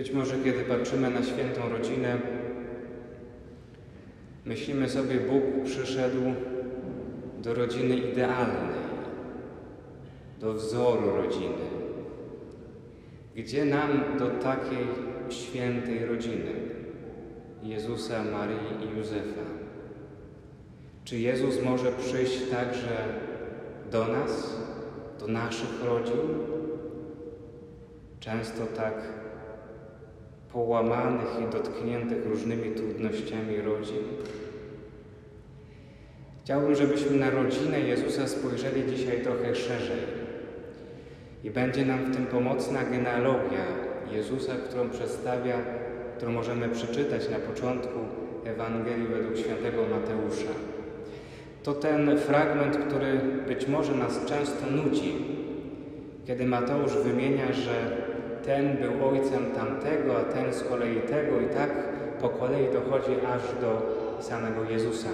Być może kiedy patrzymy na świętą rodzinę, myślimy sobie, Bóg przyszedł do rodziny idealnej, do wzoru rodziny. Gdzie nam do takiej świętej rodziny Jezusa, Marii i Józefa? Czy Jezus może przyjść także do nas, do naszych rodzin? Często tak połamanych i dotkniętych różnymi trudnościami rodzin. Chciałbym, żebyśmy na rodzinę Jezusa spojrzeli dzisiaj trochę szerzej. I będzie nam w tym pomocna genealogia Jezusa, którą przedstawia, którą możemy przeczytać na początku Ewangelii według świętego Mateusza. To ten fragment, który być może nas często nudzi, kiedy Mateusz wymienia, że ten był ojcem tamtego, a ten z kolei tego i tak po kolei dochodzi aż do samego Jezusa.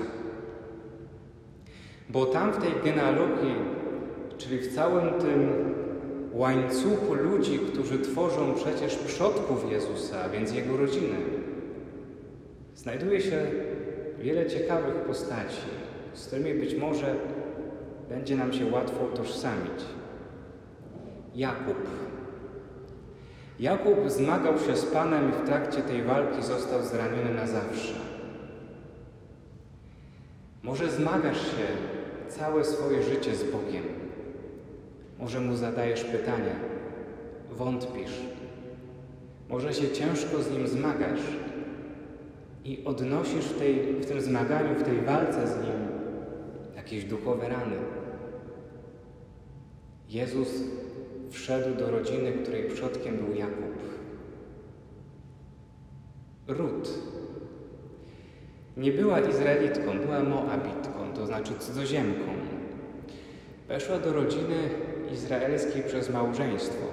Bo tam w tej genealogii, czyli w całym tym łańcuchu ludzi, którzy tworzą przecież przodków Jezusa, a więc Jego rodziny, znajduje się wiele ciekawych postaci, z którymi być może będzie nam się łatwo utożsamić. Jakub. Jakub zmagał się z Panem i w trakcie tej walki został zraniony na zawsze. Może zmagasz się całe swoje życie z Bogiem. Może mu zadajesz pytania, wątpisz. Może się ciężko z nim zmagasz i odnosisz w, tej, w tym zmaganiu, w tej walce z nim jakieś duchowe rany. Jezus wszedł do rodziny, której przodkiem był Jakub. Rut nie była Izraelitką, była Moabitką, to znaczy cudzoziemką. Weszła do rodziny izraelskiej przez małżeństwo.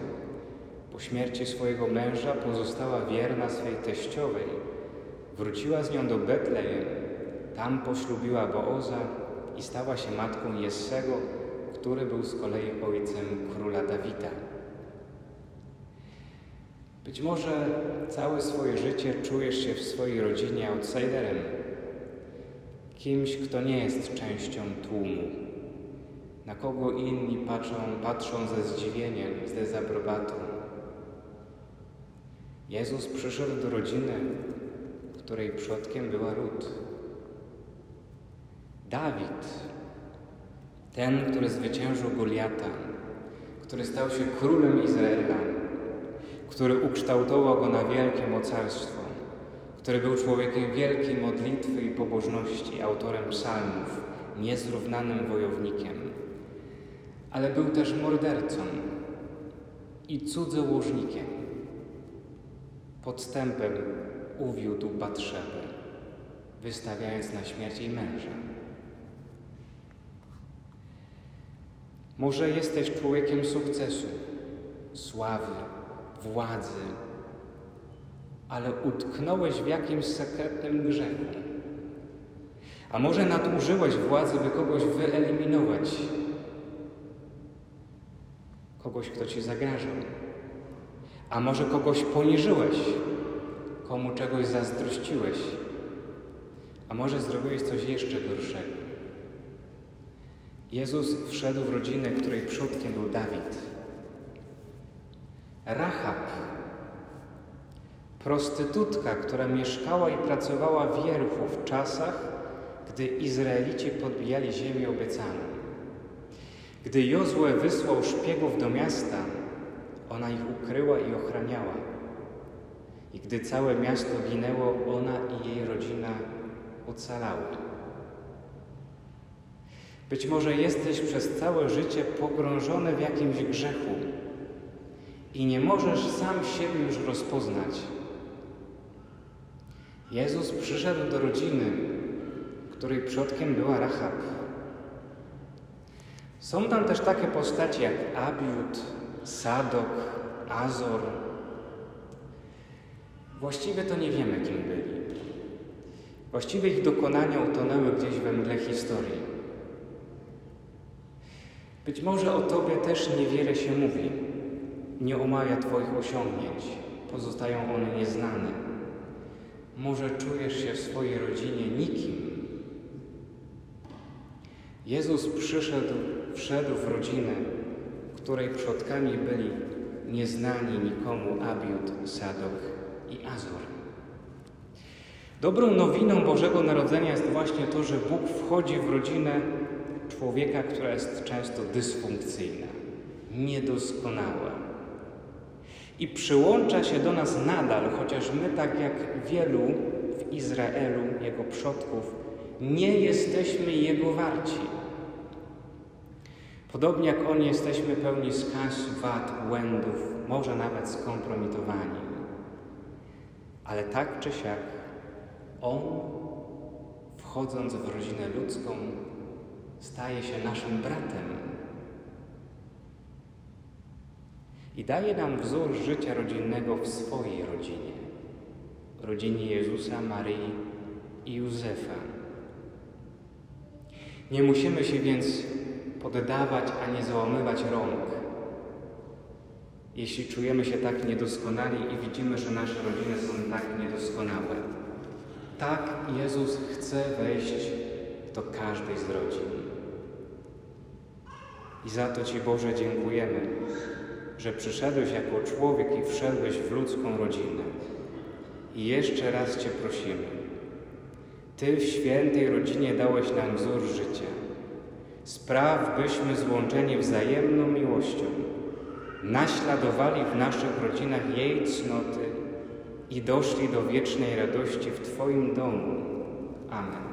Po śmierci swojego męża pozostała wierna swej teściowej. Wróciła z nią do Betlejem. Tam poślubiła Booza i stała się matką Jessego, który był z kolei ojcem króla Dawida. Być może całe swoje życie czujesz się w swojej rodzinie outsiderem, kimś, kto nie jest częścią tłumu, na kogo inni patrzą, patrzą ze zdziwieniem, z dezaprobatą. Jezus przyszedł do rodziny, której przodkiem była Rut. Dawid ten, który zwyciężył Goliata, który stał się królem Izraela, który ukształtował go na wielkie mocarstwo, który był człowiekiem wielkiej modlitwy i pobożności, autorem psalmów, niezrównanym wojownikiem, ale był też mordercą i cudzołożnikiem. Podstępem uwiódł Batrzebę, wystawiając na śmierć jej męża. Może jesteś człowiekiem sukcesu, sławy, władzy, ale utknąłeś w jakimś sekretnym grzechu. A może nadużyłeś władzy, by kogoś wyeliminować, kogoś, kto ci zagrażał. A może kogoś poniżyłeś, komu czegoś zazdrościłeś, a może zrobiłeś coś jeszcze gorszego. Jezus wszedł w rodzinę, której przodkiem był Dawid. Rahab, prostytutka, która mieszkała i pracowała w Wierchu w czasach, gdy Izraelici podbijali ziemię obiecaną. Gdy Jozue wysłał szpiegów do miasta, ona ich ukryła i ochraniała. I gdy całe miasto ginęło, ona i jej rodzina ocalały. Być może jesteś przez całe życie pogrążony w jakimś grzechu i nie możesz sam siebie już rozpoznać. Jezus przyszedł do rodziny, której przodkiem była Rahab. Są tam też takie postacie jak Abiud, Sadok, Azor. Właściwie to nie wiemy, kim byli. Właściwie ich dokonania utonęły gdzieś we mgle historii. Być może o Tobie też niewiele się mówi, nie omawia Twoich osiągnięć, pozostają one nieznane. Może czujesz się w swojej rodzinie nikim. Jezus przyszedł, wszedł w rodzinę, której przodkami byli nieznani nikomu Abiud, Sadok i Azor. Dobrą nowiną Bożego Narodzenia jest właśnie to, że Bóg wchodzi w rodzinę człowieka, która jest często dysfunkcyjna, niedoskonała. I przyłącza się do nas nadal, chociaż my, tak jak wielu w Izraelu, jego przodków, nie jesteśmy Jego warci. Podobnie jak oni jesteśmy pełni skaz, wad, błędów, może nawet skompromitowani. Ale tak czy siak, On, wchodząc w rodzinę ludzką, staje się naszym bratem. I daje nam wzór życia rodzinnego w swojej rodzinie, rodzinie Jezusa, Maryi i Józefa. Nie musimy się więc poddawać ani załamywać rąk. Jeśli czujemy się tak niedoskonali i widzimy, że nasze rodziny są tak niedoskonałe. Tak Jezus chce wejść do każdej z rodzin. I za to Ci Boże dziękujemy, że przyszedłeś jako człowiek i wszedłeś w ludzką rodzinę. I jeszcze raz Cię prosimy, Ty w świętej rodzinie dałeś nam wzór życia. Spraw, byśmy złączeni wzajemną miłością naśladowali w naszych rodzinach jej cnoty i doszli do wiecznej radości w Twoim domu. Amen.